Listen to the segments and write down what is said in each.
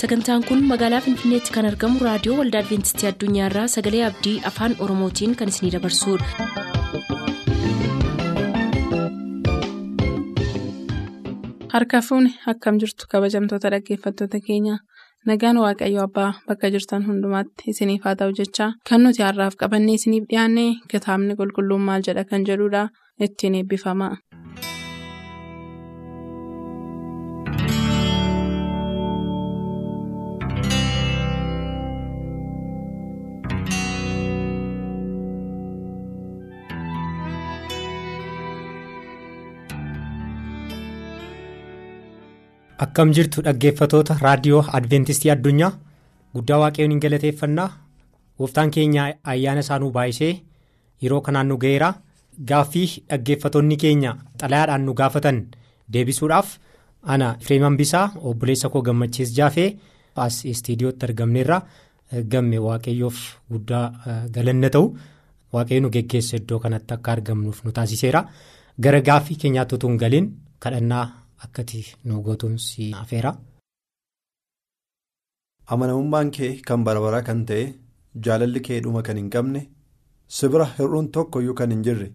sagantaan kun magaalaa finfinneetti kan argamu raadiyoo waldaa adventistii addunyaarraa sagalee abdii afaan oromootiin kan isinidabarsudha. harka fuuni akkam jirtu kabajamtoota dhaggeeffattoota keenya nagaan waaqayyo abbaa bakka jirtan hundumaatti isiniif haa ta'u jechaa kan nuti har'aaf qabannee isiniif dhiyaanne kitaabni qulqulluun maal jedha kan jedhudha ittiin eebbifama. Akkam jirtu dhaggeeffatoota raadiyoo adventistii addunyaa? Guddaa waaqayyoon hin galateeffannaa? Gooftaan keenya ayyaana isaanuu baay'isee yeroo kanaan nu ga'eera gaaffii dhaggeeffatoonni keenya xalayaadhaan nu gaafatan deebisuudhaaf ana fireeman bisaa obboleessa koo gammachiis jaafee as istiidiyootti argamneerra gamme waaqayyoof guddaa galanna ta'u. Waaqayyo nu geggeessa iddoo kanatti akka argamnuuf nu taasiseera. Gara gaaffii keenyaatti utuu hin galiin kadhannaa. Akkati nu gootuun si afeera. Amanamummaan kee kan barbaraa kan ta'e jaalalli kee dhuma kan hin qabne sibira hir'uun tokkoyyuu kan hin jirre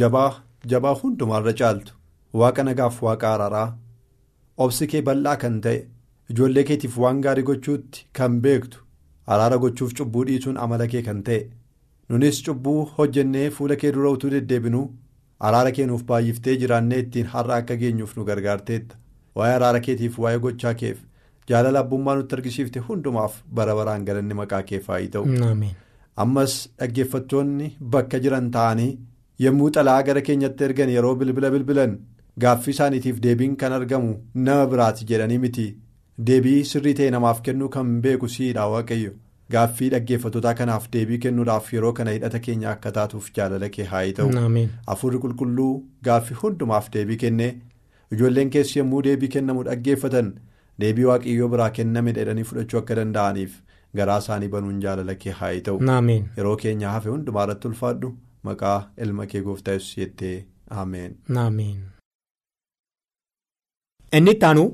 jabaa jabaa hundumaarra caaltu waaqa nagaaf waaqa araaraa obsi kee bal'aa kan ta'e ijoollee keetiif waan gaarii gochuutti kan beektu araara gochuuf cubbuu dhiisuun amala kee kan ta'e nunis cubbuu hojjennee fuula kee dura utuu deddeebinuu. Araara keenuuf baay'iftee jiraannee ittiin har'a akka geenyuuf nu gargaarteetta waa'ee araara keetiif waa'ee gochaa keef jaalala abbummaa nutti argisiifte hundumaaf bara baraan galanni maqaa keef haa ta'u. ammas dhaggeeffattoonni bakka jiran ta'anii yommuu xalaa gara keenyatti ergan yeroo bilbila bilbilan gaaffii isaaniitiif deebiin kan argamu nama biraati jedhanii miti deebii sirrii ta'e namaaf kennuu kan beeku siidha waaqayyo. Gaaffii dhaggeeffatootaa kanaaf deebii kennuudhaaf yeroo kana hidhata keenya akka taatuuf jaalala kee haa ta'u. Hafuurri qulqulluu gaaffii hundumaaf deebii kennee ijoolleen keessi yommuu deebii kennamu dhaggeeffatan deebii waaqayyoo biraa kenname jedhanii fudhachuu akka danda'aniif garaa isaanii banuun jaalala kee haa ta'u. Yeroo keenya hafe hundumaa irratti ulfaadhu maqaa ilma kee gooftaa yesus jettee ameen. Inni itti aanu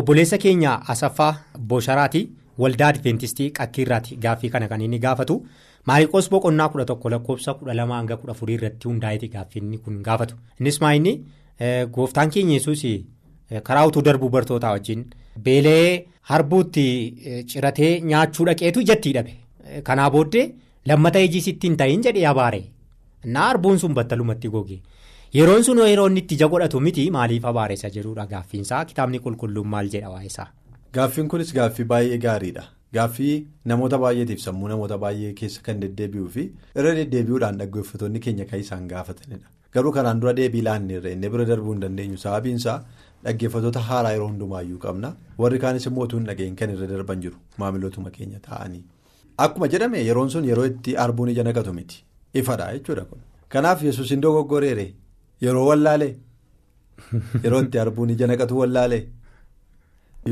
obboleessa keenya Asaffaa Bosharaati. Waldaa Adventistii Qakkiirraati gaaffii kana kan inni gaafatu maariqoos boqonnaa kudha tokko lakkoofsa kudha lama hanga kudha afurii irratti hundaa'eeti gaaffiin kun gaafatu. Innis maa inni gooftaan keenya yesuus karaa utuu darbuu bartootaa wajjin beelee harbuutti ciratee nyaachuu dhaqeetu ijatti hidhabe. Kanaa booddee lammata ijii sitti hin ta'iin jedhee abaare. Naa harbuun sun battalumatti goge. Yeroon sun yeroo inni itti ija godhatu miti maaliif abaaressa jedhudha gaaffiinsaa kitaabni qulqulluun maal jedha waa'eesaa. Gaaffiin kunis gaaffii baay'ee gaariidha. Gaaffii namoota baay'eetiif sammuu namoota baay'ee keessa kan deddeebi'uu fi irra deddeebi'uudhaan dhaggeeffattoonni keenya kan isaan gaafatanidha. Garuu kanaan dura deebii laanneerra inni bira darbuu hin dandeenyu sababiinsaa dhaggeeffattoota haaraa yeroo hundumaayyuu qabna. Warri kaanis immoo utuu hin dhageenye kan irra darban jiru maamilootuma keenya ta'anii. Akkuma jedhame yeroon sun yeroo itti harbuun ija naqatu miti. Ifadha jechuudha kun. Kanaaf yesuus hin dogoggoreere yeroo wallaalee yeroo itti harbuun ija naqatu wallaalee.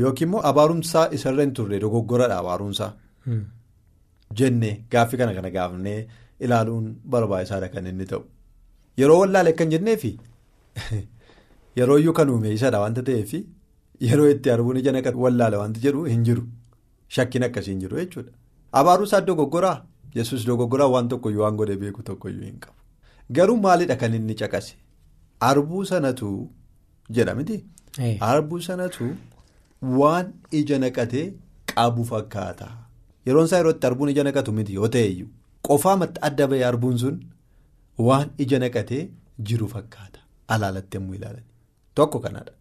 Yookiin immoo abaarumsaa isarra hin turre dogoggoradha abaarumsaa. Jennee gaaffii kana kana gaafnee ilaaluun barbaachisaadha kan inni ta'u. Yeroo wallaale kan jenneefi yeroo iyyuu kan uume isadha wanta ta'eef yeroo itti harbuun ija naqatu wallaale wanti jedhu hin jiru. Shakkiin akkasii hin jiru jechuudha. Abaarumsaa dogoggoraa yesus dogoggoraa waan tokkoyyuu waan godhe beeku tokkoyyuu hin qabu. Garuu maalidha kan inni caqase? Harbuu sanatu jedha miti. Harbuu sanatu. Waan ija naqatee qabu fakkaata. Yeroon isaa yeroo itti harbuun ija naqatu miti yoo ta'eyyuu qofaamatti adda bahee harbuun sun waan ija naqatee jiru fakkaata. Alaalatti yommuu ilaalan. Tokko kanadha.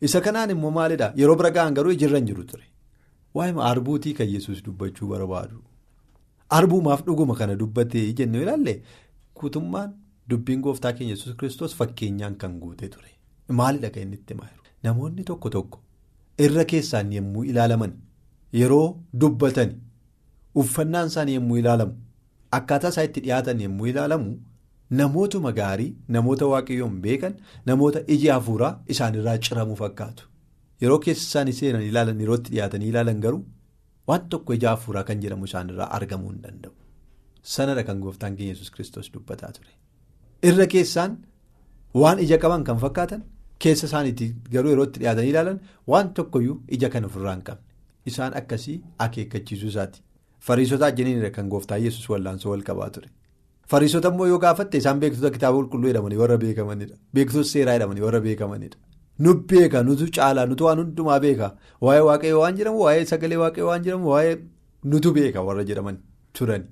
Isa kanaan immoo maalidhaa yeroo bira ga'an garuu ijirra hin jiru ture. Waa'ee harbuutii kan yesus dubbachuu barbaadu. Harbuumaaf dhuguma kana dubbatee jennee ilaalle guutummaan dubbiin gooftaa keenya yesus kiristoos fakkeenyaan kan guute ture. Maalidha kan inni itti? Namoonni tokko tokko. Irra keessaan yommuu ilaalaman yeroo dubbatan uffannaan isaanii yommuu ilaalamu akkaataa isaa itti dhiyaatan yommuu ilaalamu namootuma gaarii namoota waaqayyoon beekan namoota iji hafuuraa isaanirraa ciramuu fakkaatu. Yeroo keessa isaanii seenan ilaalan yeroo itti dhiyaatanii ilaalan garuu waan tokko ija hafuuraa kan jedhamu isaanirraa argamuu hin danda'u. Sanadha kan gooftaan keenya yesus kiristoos dubbataa ture. Irra keessaan waan ija qaban kan fakkaatan. Keessa isaaniitti garuu yeroo itti dhiyaatanii ilaalan waan tokkoyyuu ija kan ofirraa hin qabne isaan akkasii akeekkachiisuu isaati. Fariisota ajjaniinidha kan gooftaa yesus wallaansoo wal qabaa ture. Fariisota immoo yoo gaafatte isaan beektota kitaaba qulqulluu jedhamanii warra beekamanidha. Beektota seeraa jedhamanii warra beekamanidha. Nu beeka nutu caalaa nutu waan hundumaa beeka waa'ee waaqayyoo waan jedhamu waa'ee sagalee waaqayyoo waan jedhamu waa'ee nutu beeka warra jedhaman turan.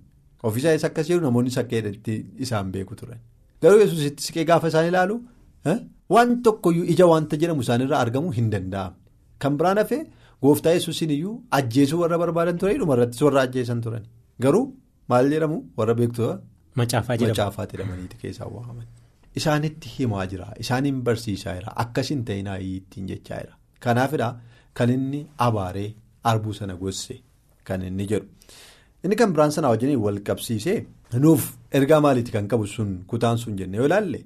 Ofiisaanis akkas jedhu namoonni sakkeedhatti isaan beeku turan. Garuu yesus itti siqee gaafa isaan ilaalu waan tokkoyyuu ija wanta jedhamu isaanirraa argamuu hin danda'amne. Kan biraan hafee gooftaa yesuusin iyyuu ajjeesuu warra barbaadan ture dhumarrattis warra ajjeesan turan. Garuu maal jedhamu warra beektota. Macaafaa jedhamaniiti keessaa waaman. Isaanitti himaa jira isaaniin barsiisaa jira akkasin ta'inaa ittiin jechaa jira. Kanaafidha kan inni abaaree arbuu sana gosse kan inni jedhu. Inni kan biraan sanaa wajjin wal qabsiisee nuuf ergaa maaliiti kan qabu sun kutaan sun jennee yoo ilaalle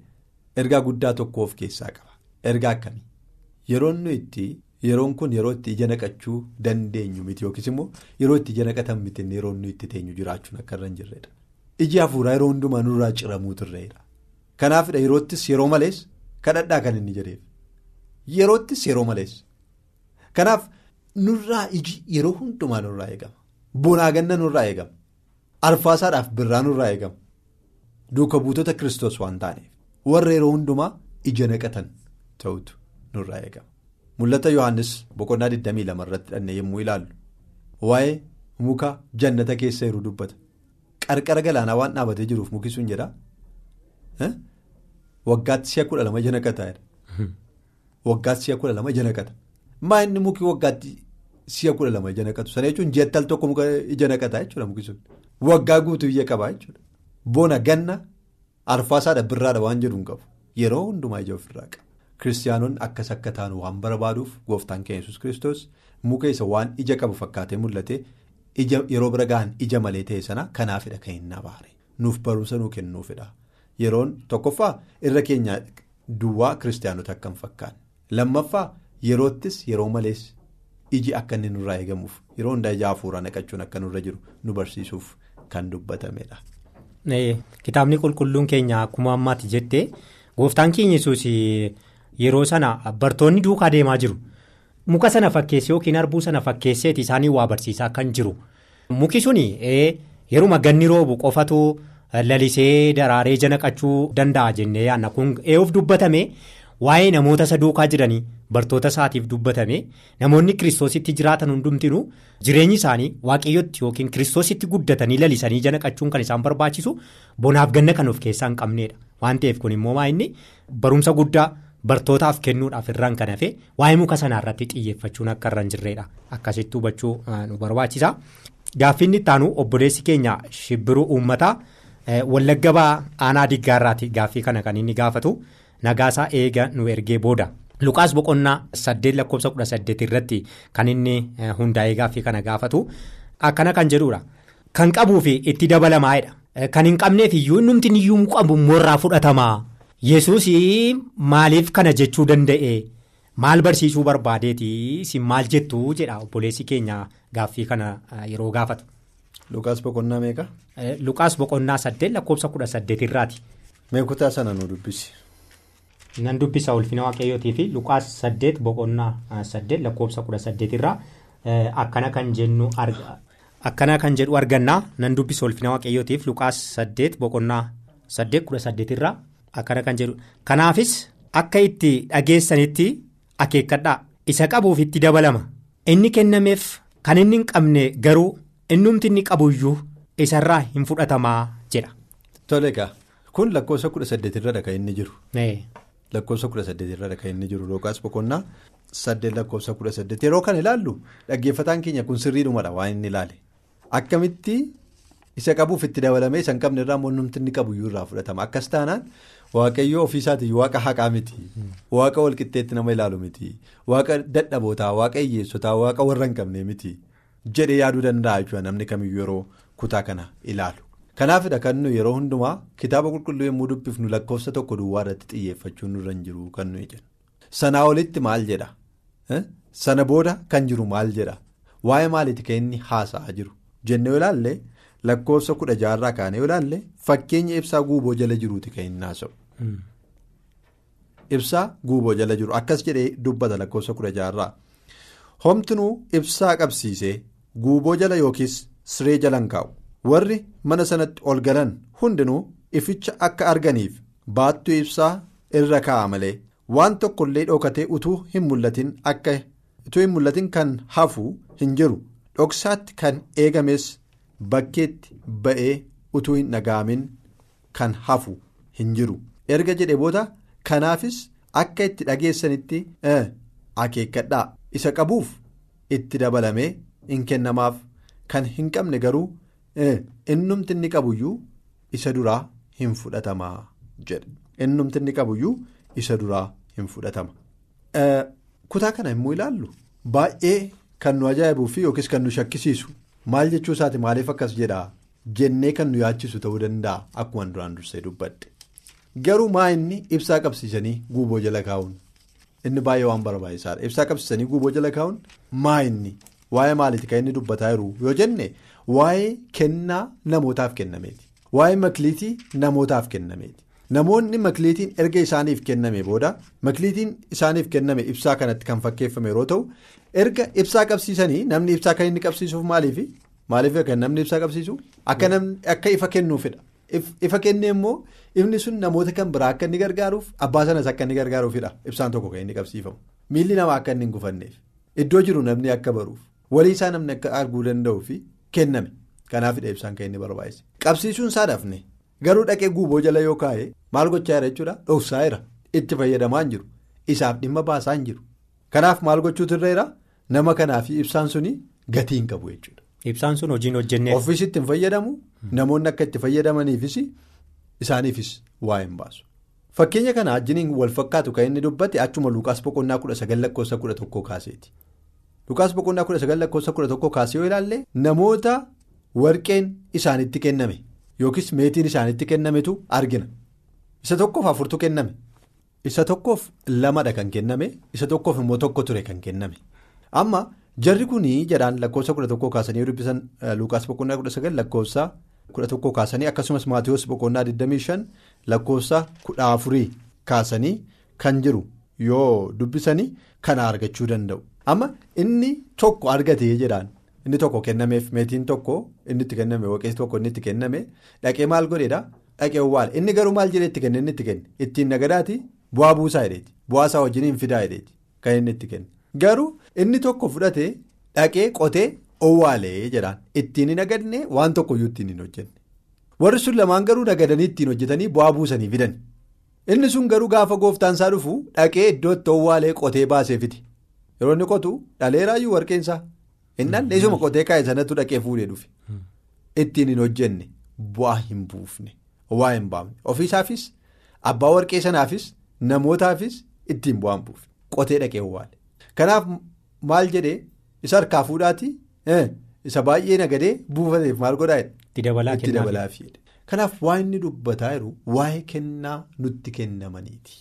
ergaa guddaa tokko of keessaa qaba. Ergaa akkamii? Yeroon nu itti yeroon kun yeroo itti ija naqachuu dandeenyu miti yookiis immoo yeroo itti ija naqatan miti yeroo nu itti teenyu jiraachuun akka irra hin jirredha. Iji hafuuraa yeroo hundumaa nurraa ciramuu turreedha. Kanaafidha yeroottis yeroo malees kadhadhaa kan inni jedheef. Yeroottis yeroo malees. Kanaaf nurraa iji yeroo hundumaa nurraa eegama. Bonaa ganna nurraa eegama. Arfaasaadhaaf birraa nurraa eegama. Duuka buutota kiristoos waan taaneef. Warra yeroo hundumaa ija naqatan ta'utu nurraa eegama. Mul'ata Yohaannis boqonnaa 22 irratti dhannee yommuu ilaallu. Waa'ee muka jannata keessa jiru dubbata. Qarqara galaanaa waan dhaabatee jiruuf muki sun jedhaa. Waggaatti si'a kudha lama ija naqataa Waggaatti si'a kudha lama ija naqata. Maa inni muki waggaatti si'a kudha lama ija naqatu. Sana jechuun jeettal tokko ija naqataa jechuudha muki sun. Waggaa guutuu ija qabaa jechuudha. Bona ganna arfaasaadha birraadha waan jedhu hin qabu. Yeroo hundumaa ija ofirraa qaba. Kiristaanonni akkas akka taanu waan barbaaduuf gooftaan keenya yesus kiristoos muka isa waan ija qabu fakkaatee mul'ate. Yeroo bira gahan ija malee ta'e sana kanaafidha kan hin abaare nuuf barumsa nuu kennuufidha yeroon tokkoffaa irra keenya duwwaa kiristaanota akka hin fakkaanne lammaffaa yeroottis yeroo malees iji akka inni nurraa eegamuuf yeroo hundaa ija hafuuraa naqachuun akka nurra jiru nu barsiisuuf kan dubbatamedha. Kitaabni qulqulluun keenya akkuma ammaatti jettee gooftaan keenya yesus yeroo sana bartoonni duukaa deemaa jiru. Muka sana fakkeessee yookiin harbuu sana fakkeesseeti isaanii waa barsiisaa kan jiru. Muki suni yeruma ganni roobu qofatu lalisee daraaree ija naqachuu danda'a jennee yaadna kun eeyyuuf dubbatame waa'ee namoota isa duukaa jiranii bartoota isaatiif dubbatame namoonni kiristoositti jiraatan hundumtinuu jireenyi isaanii waaqayyotti yookiin kiristoositti guddatanii lalisanii ija naqachuun kan isaan barbaachisu bonaaf ganna kan of keessaa hin qabneedha waan ta'eef kun immoo maa inni barumsa guddaa. Bartootaaf kennuudhaaf irraan kan hafe waa'ee muka sanaa irratti xiyyeeffachuun akka irra hin jirredha. Akkasitti hubachuu nu barbaachisa. Gaaffiin itti aanu obboleessi keenya shibbiruu uummataa wallagga ba'aa aanaa diggaarraati gaaffii kana kan inni gaafatu nagaasaa eega nu ergee booda. Luqaas boqonnaa saddeet lakkoofsa kudha saddeet irratti kan inni hundaa'ee gaaffii kana gaafatu akkana kan jedhudha. Kan qabuu fi itti dabalamaa'edha. Kan hin qabneef iyyuu innumti iyyuu qabu immoo fudhatamaa. Yesuus maaliif kana jechuu danda'e maal barsiisuu barbaadeeti si maal jettu jedha obboleessi keenya gaaffii kana yeroo gaafatu. Lukaas boqonnaa meeqa? Lukaas boqonnaa saddeet lakkoofsa kudha saddeet irraati. Meekutaa sana nu dubbisi. Nan dubbisa ulfina waaqayyootii fi Lukaas saddeet boqonnaa saddeet lakkoofsa kudha saddeet irraa akkana kan jennu. Akkana kan jedhu argannaa nan dubbisa ulfina waaqayyootiif Lukaas saddeet boqonnaa saddeet kudha saddeet irraa. Akkana kan jedhu kanaafis akka itti dhageessanitti akeekkadhaa isa qabuuf itti dabalama inni kennameef kan inni hin qabne garuu innumti inni qabuyyuu isarraa hin fudhatamaa jedha. Tole egaa kun lakkoofsa kudha saddeet irradha kan inni jiru. Lakkoofsa kudha saddeet irradha kan inni jiru Lukaas boqonnaa saddeet lakkoofsa kudha saddeet yeroo kan ilaallu dhaggeeffataan keenya kun sirriidhumadha waan inni ilaale akkamitti. Isa qabuuf itti dabalamee isa hin qabne irraa namni inni qabuyyuu irraa fudhatama akkas taanaan waaqayyoo ofiisaatii waaqa haqaa miti waaqa walqixxeetti nama ilaalu miti waaqa dadhabootaa waaqa hiyyeessotaa waaqa warra hin qabne miti jedhee yaaduu danda'a jechuudha namni kamiyyuu yeroo kutaa kana ilaalu. Kanaafidha kan nu yeroo hundumaa kitaaba qulqulluu yommuu dubbifnu lakkoofsa tokko duwwaa irratti xiyyeeffachuun nurra hin jiru kan nuyi jennu. Sanaa olitti maal jedha? Sana booda kan jiru maal jedha? Waa'ee maaliiti kan inni haasa'aa jiru? Jennee ilaalle. Lakkoofsa kudha jaarraa kaanee yoo ilaalle fakkeenya ibsaa guuboo jala jiruuti kan inni haasa'u. Ibsaa guuboo jala jiru akkas jedhee dubbata lakkoofsa kudha jaarraa. homtinuu ibsaa qabsiisee guuboo jala yookiis siree jalan kaa'u warri mana sanatti ol galan hundinuu ificha akka arganiif baattuu ibsaa irra kaa'a malee waan tokkollee dhokatee utuu hin mul'atin akka utuu hin mul'atin kan hafu hin jiru. Dhoksaatti kan eegames bakkeetti ba'ee utuu hin dhaga'amin kan hafu hin jiru. Erga jedhe booda kanaafis akka itti dhageessanitti akeekkadhaa. Isa qabuuf itti dabalamee hin kennamaaf kan hin qabne garuu innumti inni qabuyyuu isa duraa hin fudhatamaa jedhe. Innumti inni qabuyyuu isa duraa hin fudhatama. kutaa kana immoo ilaallu? Baay'ee kan nu ajaa'ibuu fi yookiis kan nu shakkisiisu. Maal jechuu isaati? Maaliif akkas jedhaa? Jennee kan nu yaachisu ta'uu danda'a. Akkuma duraan dursee dubbadhe. Garuu maa inni ibsaa qabsiisanii guuboo jala kaa'uun? Inni baay'ee waan barbaachisaadha. Ibsaa qabsiisanii guuboo jala kaa'uun? Maa inni? Waa'ee maaliiti kan inni dubbataa jiru yoo jenne waa'ee kennaa namootaaf kennameeti. Waa'ee makliitii namootaaf kennameeti. namoonni makliitiin erga isaaniif kenname booda makliitiin isaaniif kenname ibsaa kanatti kan fakkeeffame yeroo ta'u erga ibsaa qabsiisanii namni ibsaa kan inni qabsiisuuf maaliif maaliif kan namni ibsaa qabsiisu? Akka ifa kennuufidha ifa kennee immoo ifni sun namoota kan biraa akka inni gargaaruuf abbaa sanas akka inni gargaaruufidha ibsaan tokko kan inni qabsiifamu. Miilli namaa akka inni hin gufanneef. Iddoo jiru namni akka baruuf. Walii isaa namni akka arguu danda'uu fi kenname kanaafidha ibsaan kan inni barbaachise qabsiisuun isaa dafne. garuu dhaqee guuboo jala yoo kaa'e maal gochaa jira jechuudha dhoksaa jira itti fayyadamaa jiru isaaf dhimma baasaa jiru kanaaf maal gochuutu irra nama kanaaf ibsaan suni gatii hin qabu jechuudha. ibsaan sun hojiin hojjennee. ofiisitti hin fayyadamu namoonni akka itti fayyadamaniifis isaaniifis waa hin baasu. fakkeenya kana wajjiniin wal fakkaatu kan inni dubbate achuma lukaas boqonnaa kudha sagal lakkoofsa kudha tokkoo kaaseeti lukaas boqonnaa kudha sagal lakkoofsa kudha tokkoo kaasee yoo ilaalle namoota warqeen isaanitti kenname. Yookiis meetiin isaanitti kennametu argina isa tokkoof afurtu kenname isa tokkoof lamadha kan kenname isa tokkoof immoo tokko ture kan kenname amma jarri kunii jedhaan lakkoofsa kudha tokkoo kaasanii dubbisan lukaas boqonnaa kudha sagal lakkoofsa kudha tokkoo kaasanii akkasumas maatiyoos boqonnaa 25 lakkoofsa kudha afurii kaasanii kan jiru yoo dubbisanii kana argachuu danda'u amma inni tokko argatee jedhaan. Inni tokko kennameef meetiin tokko inni itti kenname waqeessi tokko inni itti kenname dhaqee maal godheedha? Dhaqee waale inni garuu maal jedhee itti kenne? Inni itti kenne. Ittiin nagadaati bu'aa buusaa jedheeti. Bu'aa isaa wajjin hin fidaa jedheeti. Kan inni itti kenne. Garuu inni tokko fudhatee dhaqee qotee owwaalee jedhaan. Ittiin hin nagadne waan tokkoyyuu ittiin hin hojjenne. Warri sun lamaan garuu nagadanii ittiin hojjetanii bu'aa buusanii fidan inni sun garuu gaafa gooftaan isaa dhufu dhaqee iddoo itti owwaalee qotee baasee fiti yeroo inni qotu dhaleeraayyuu warqeensaa. Innaan isuma qotee kaa'e sanatti dhaqee fuudhee dhufe. Ittiin hin hojjenne bu'aa hin buufne waa hin baafne. Ofiisaafis abbaa warqee sanaafis namootaafis ittiin bu'aa hin buufne. Qotee dhaqee waale kanaaf maal jedhee isa harkaa fuudhaati isa baay'ee nagadee buufateef maal godhaa itti dabalaa kanaaf waa inni dubbataa jiru waa'ee kennaa nutti kennamaniiti.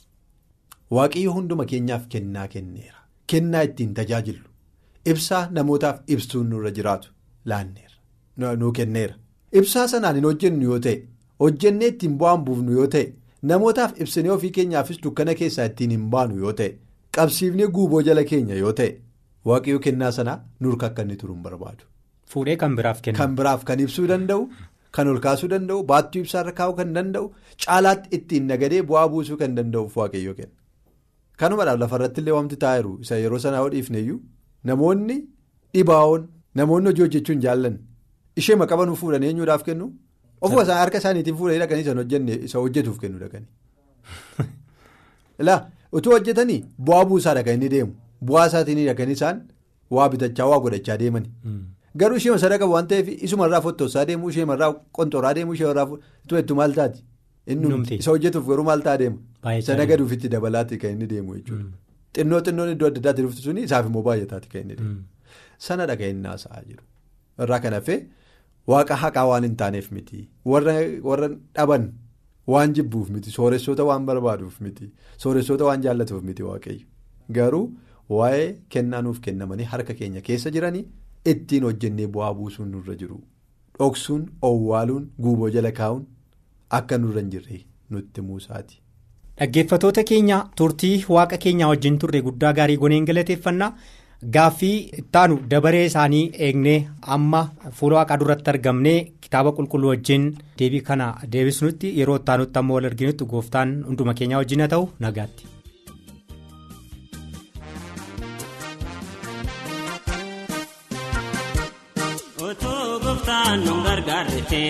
Waaqayyo hunduma keenyaaf kennaa kenneera kennaa ittiin tajaajilu. Ibsaa namootaaf ibsuun nurra jiraatu laanneera nuu kenneera ibsaa sanaan hin hojjennu yoo ta'e hojjennee ittiin bu'aan buufnu yoo ta'e namootaaf ibsinee ofii keenyaafis dukkana keessaa ittiin hin baanu yoo ta'e qabsiifnee guuboo jala keenya yoo ta'e waaqayyo kennaa sanaa nurka akka inni turu hin barbaadu. Fuudhee kan biraaf kenna. Kan biraaf kan ibsuu danda'u kan ol kaasuu danda'u baattuu ibsaarra kaa'uu kan danda'u caalaatti ittiin nagadee bu'aa buusuu kan danda'uuf waaqayyo kenna. Kanumadhaaf lafarratti illee wanti taa'eeru isa yeroo sanaa hodhiifneeyyuu. Namoonni dhibaa'oon namoonni hojii hojjechuu hin jaallanne ishee maqabanuu fuudhanii eenyuudhaaf kennu ofuma isaan harka isaaniitiin fuudhanii dhaqanii isa hojjenne isa hojjetuuf kennu dhaqanii. Ilaa utuu hojjetanii bu'aa buusaa dhaqanii deemu bu'aa isaatiin dhaqanii isaan waa bitachaa waa godhachaa deemani. Garuu ishee sadaqa waan ta'eef isumarraa fottoosaa deemuu isheemarraa qonxoraa deemuu isheemarraa tu'ettu maal taati? Inni isa hojjetuuf garuu maal ta'a deema? Isa nagaduuf itti dabalaatti kan inni deemu jechuudha. Xinnoo xinnoon iddoo adda addaatti dhuftu suni isaaf immoo baay'ataati kan inni deemu. Sana dhaga'inni haasa'aa jiru. Irraa kan hafe waaqa haqaa waan hin taaneef miti. Warra dhaban waan jibbuuf miti. Sooressoota waan barbaaduuf miti. Sooressoota waan jaallatuuf miti waaqayyo. Garuu waa'ee kennaa nuuf kennamanii harka keenya keessa jiranii ittiin hojjennee bu'aa buusuun nurra jiru. Dhoksuun, owwaaluun, guuboo jala kaa'uun akka nurra hin jirre nutti muusaati. Dhaggeeffatoota keenya turtii waaqa keenyaa wajjin turre guddaa gaarii goneen galateeffannaa gaaffii ittaanu dabaree isaanii eegnee amma fuula waaqaa duratti argamnee kitaaba qulqulluu wajjin deebii kana deebisnutti yeroo ittaanutti amma wal arginutti gooftaan hunduma keenyaa wajjin haa ta'u nagaatti. Gooftaan nu gargaarrete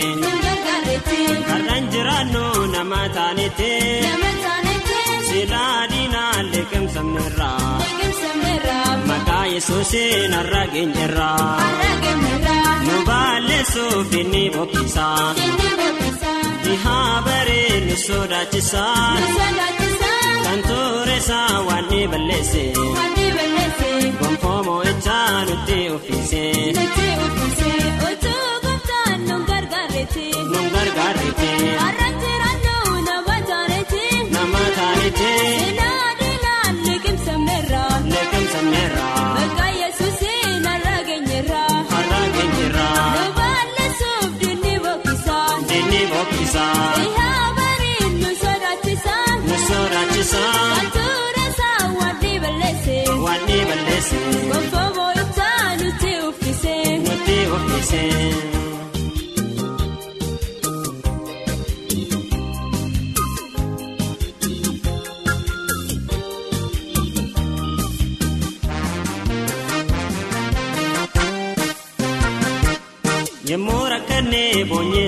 har'aan jiraannu nama taanete silaa diinaan liqimsamneerraa maqaa yesuusiin har'a geenyerraa nu balleessuuf inni bokkisaa dhihaa baree nu sodaachisaa kan tureessaa waan ni balleesse gonfoo mo'ichaa nutti uffise. Nu gargaarrete nama taanete liqimsamneerraa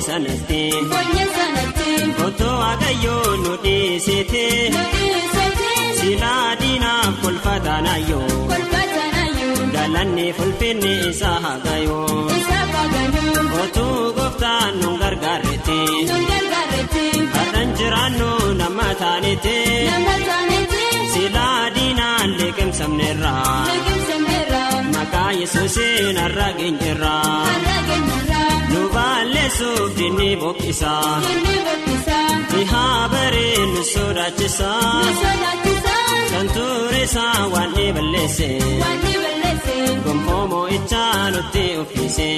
sanatti otoo waaqayyoo nu dhiisete silaa diinaaf kolfatanaayoo galanni fulfinni isaa hagayoo otuu gooftaan nu gargaarrete har'aan jiraannu nama taanete silaa diinaan liqimsamneerraa maqaa yesuusiin har'a geenyerraa nu balleessuuf dinni bokkisaa dhihaa baree nu sodaachisaa kan tureessaa waan ni balleesse gonfoo mo'ichaa nutti uffise.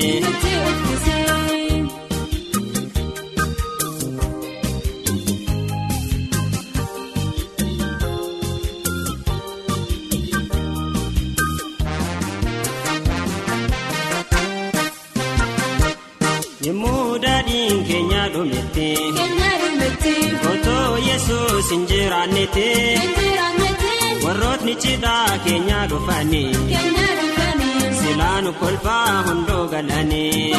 Otoo yesuus hin jiraannete warrootni cidhaa keenya dhufanii silaa nu kolfaa hundoo galanii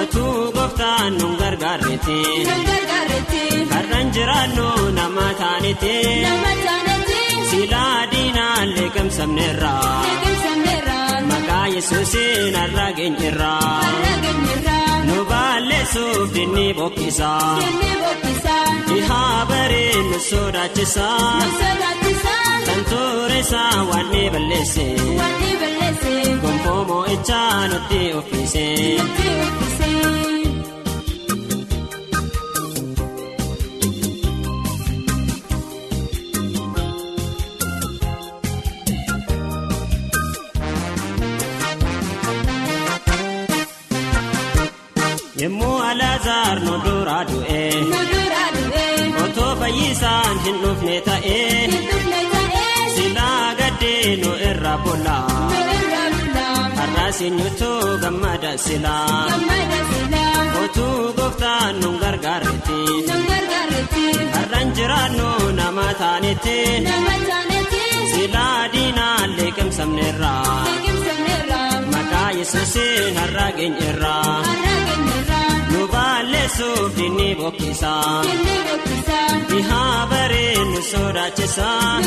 otuu gooftaan nu gargaarrete har'aan jiraannu nama taanete silaa diinaan liqimsamneerraa maqaa yesuusiin har'a geenyerraa nu balleessuuf dinni bokkisaa dhihaa baree nu sodaachisaa kan tureessaa waan ni balleesse gonfoo mo'ichaa nutti uffise. Yemmuu alaazaar nu duraa du'e otoo fayyisaan hin dhufne ta'e. Silaa gaddee nu irra bulla har'aas eenyutu gammada silaa. Otuu gooftaan nu gargaarrete har'aan jiraannu nama taanetti. Silaa diinaan liqimsamneerraa maqaa yesuusiin har'a geenyerraa. nu balleessuuf dinni bokkisaa dhihaa baree nu sodaachisaa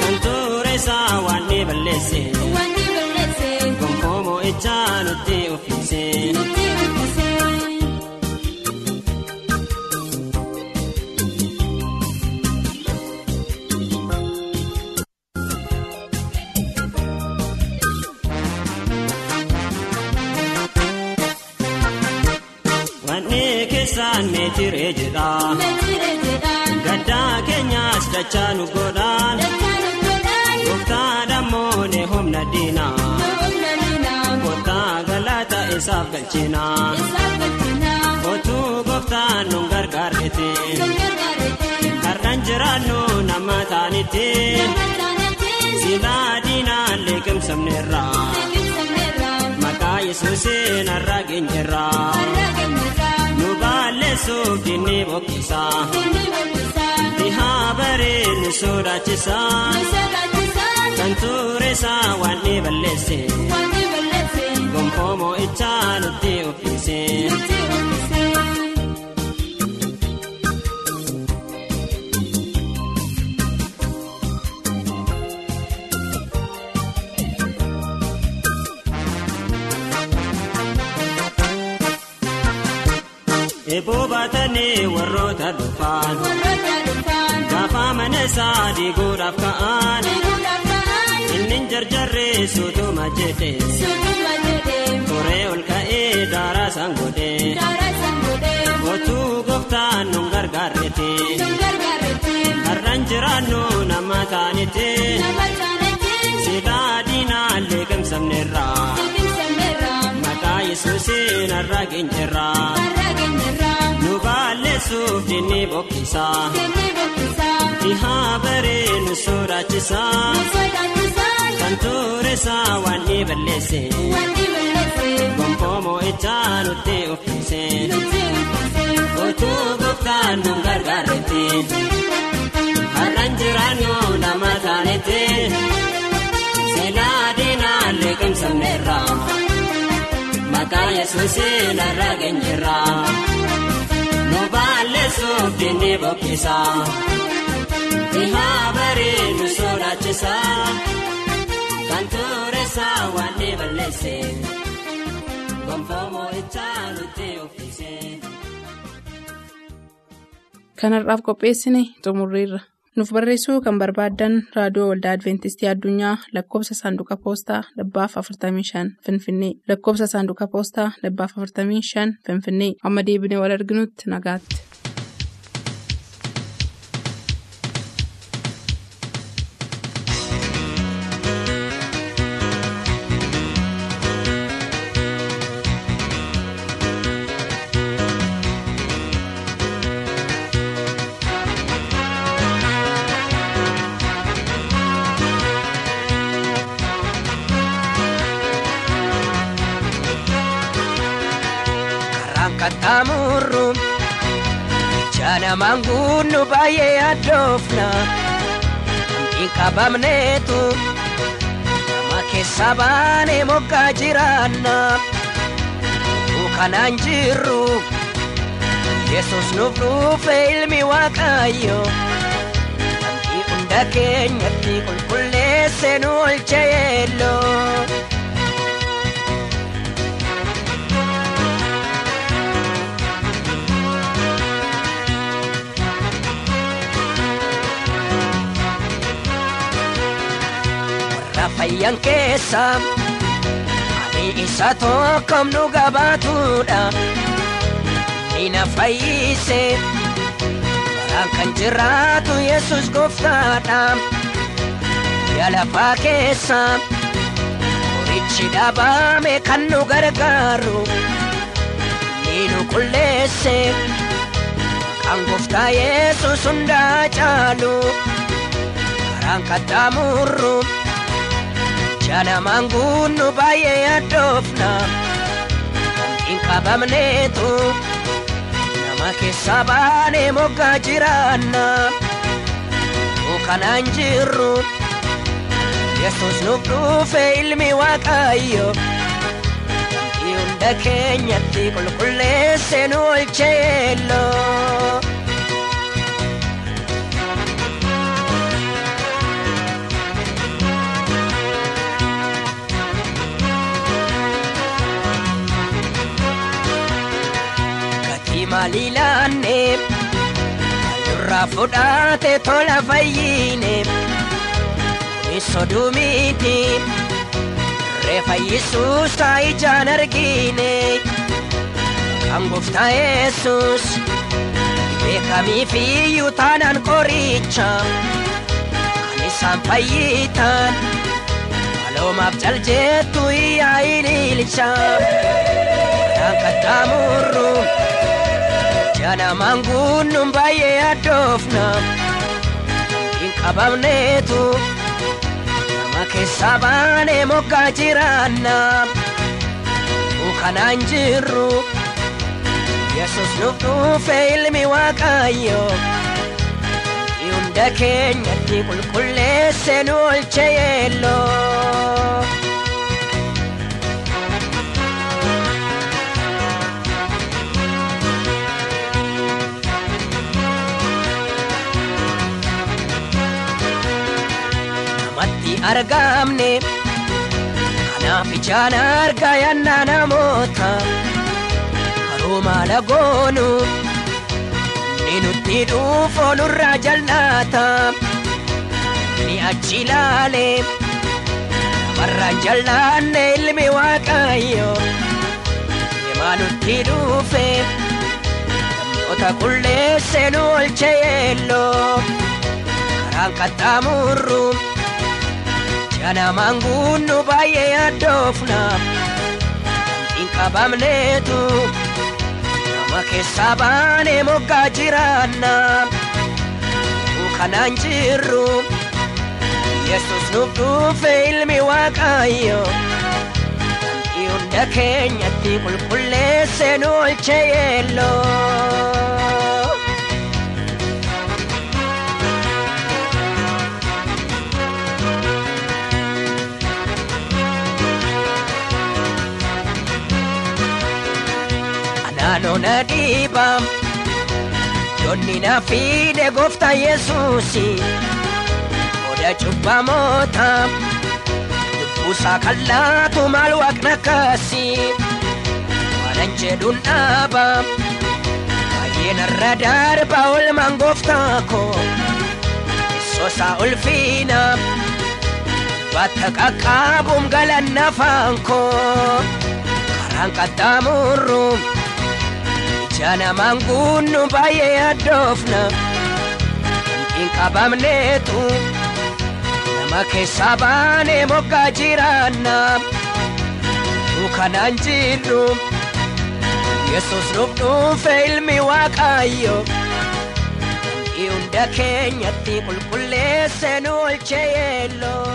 kan tureessaa waan ni balleesse gonfoo mo'ichaa nutti uffise. Keessaan meetiree jedha gaddaa keenyaas dachaa nu godhaan. Gooftaan ammoo ne humna diinaa kottaa galata isaaf galchinaa otuu gooftaan nu gargaarrete har'aan jiraannu nama taanitti silaa diinaan liqimsamneerra maqaa yesuusiin har'a geenyerra nu balleessuuf diinni boqqisa dhihaa bareedni sodaachisa kan tureessaa waan ni balleesse gonfoo mo'ichaa nutti uffise. Eeboo baatanii warroota dhufan gaafa mana isaa diiguudhaaf ka'an inni jarjarree suutuma jedhe toree ol ka'ee daaraa isaan godhe otuu gooftaan nu gargaarrete har'aan jiraannu nama taanite silaa diinaan liqimsamneerra maqaa yesuusiin har'a geenyerra. nu balleessuuf diinni boqqisa dhihaa bareedni sodaachisa kan tureessaa waan ni balleesse gonfoo mo'ichaa nutti uffise. Otuu gooftaan nu gargaarrete har'aan jiraannu nama taanete silaa diinaan liqimsamneerra maqaa yesuusiin har'a geenyerra. nu balleessuuf diinni boqqisa dhihaa bareedni sodaachisa kan tureessaa waan ni balleesse gonfoo mo'ichaa nutti uffise. kanarraaf qopheessine xumurreerra nuuf barreessuu kan barbaaddan raadiyoo waldaa adventistii addunyaa lakkoofsa saanduqa poostaa dhibbaaf 45 finfinnee lakkoofsa saanduqa poostaa dhibbaaf 45 finfinnee amma deebinee wal arginutti nagaatti. Jaanamaan guunnu baay'ee addoofna hin qabamneetu nama keessa baanee moggaa jiraanna kanaan jirru yesus nuuf dhufe ilmi waaqayyo namni hunda keenyatti qulqulleesse nu olche yeelloo. Fayyan keessa ani isa tokkoon nu gabaatudha ni na fayyise baraan kan jiraatu yesus gooftaadha biyya lafaa keessa qorichi dhaabame kan nu gargaaru ni nu qulleesse kan gooftaa yesus hundaa caalu karaan qaxxaamurru. Jaanamaan guunnu baay'ee addoofna hin qabamneetu nama keessa baanee moggaa jiraanna kanaan jirru yesus nuuf dhufe ilmi waaqayyo hunda keenyatti qulqulleesse nu olche fudhate tola fayyine soduu miti ree fayyisuusa ijaan argine kan gooftaa yesus beekamiifiyyuu taanaan qoricha kan isaan fayyitan maloomaaf jaljettu iyyaa ililcha kan qaxxaamurru. Jaanamaan guunnuun baay'ee addoofna hin qabamneetu keessaa baanee moggaa jiraanna kanaan jirru yesus nuuf dhufe ilmi waaqayyo hunda keenyatti qulqulleesse nu olche yeelloo. Argamne kanaaf ijaan argaa yannaa namoota karoo maala goonu ni nutti dhuufoo nurraa jal'aata ni achi ilaale namarraan jal'aanne ilmi waaqayyo deemaa nutti dhuufe namoota qulleesse nu olche yeelloo karaan qaxxaamurru janamaan guunnu baay'ee addoofna hin qabamneetu nama keessaa baanee moggaa jiraanna kanaan jirru yesus nuuf dhufe ilmi waaqayyo hunda keenyatti qulqulleesse nu olche yeelloo. Na dhiiba Yoonni na fiide gooftaa Yesuusi Oda cubbamoota Lubbuusaa kan laatu maal waaqna kaasi Waanan jedhuun dhaaba Baay'ee narra darba olmaan gooftaa koo Keessoosaa ulfiina Batta qaqqaabuun galanna afaan koo Karaan qaxxaamurru Ija namaan guunnu baay'ee addoofna Hin qabamneetu Nama keessaa baanee moggaa jiraanna Tu kanaan jirru Yesus nuuf dhufe ilmi waaqayyo hunda keenyatti qulqulleesse nu olche yeelloo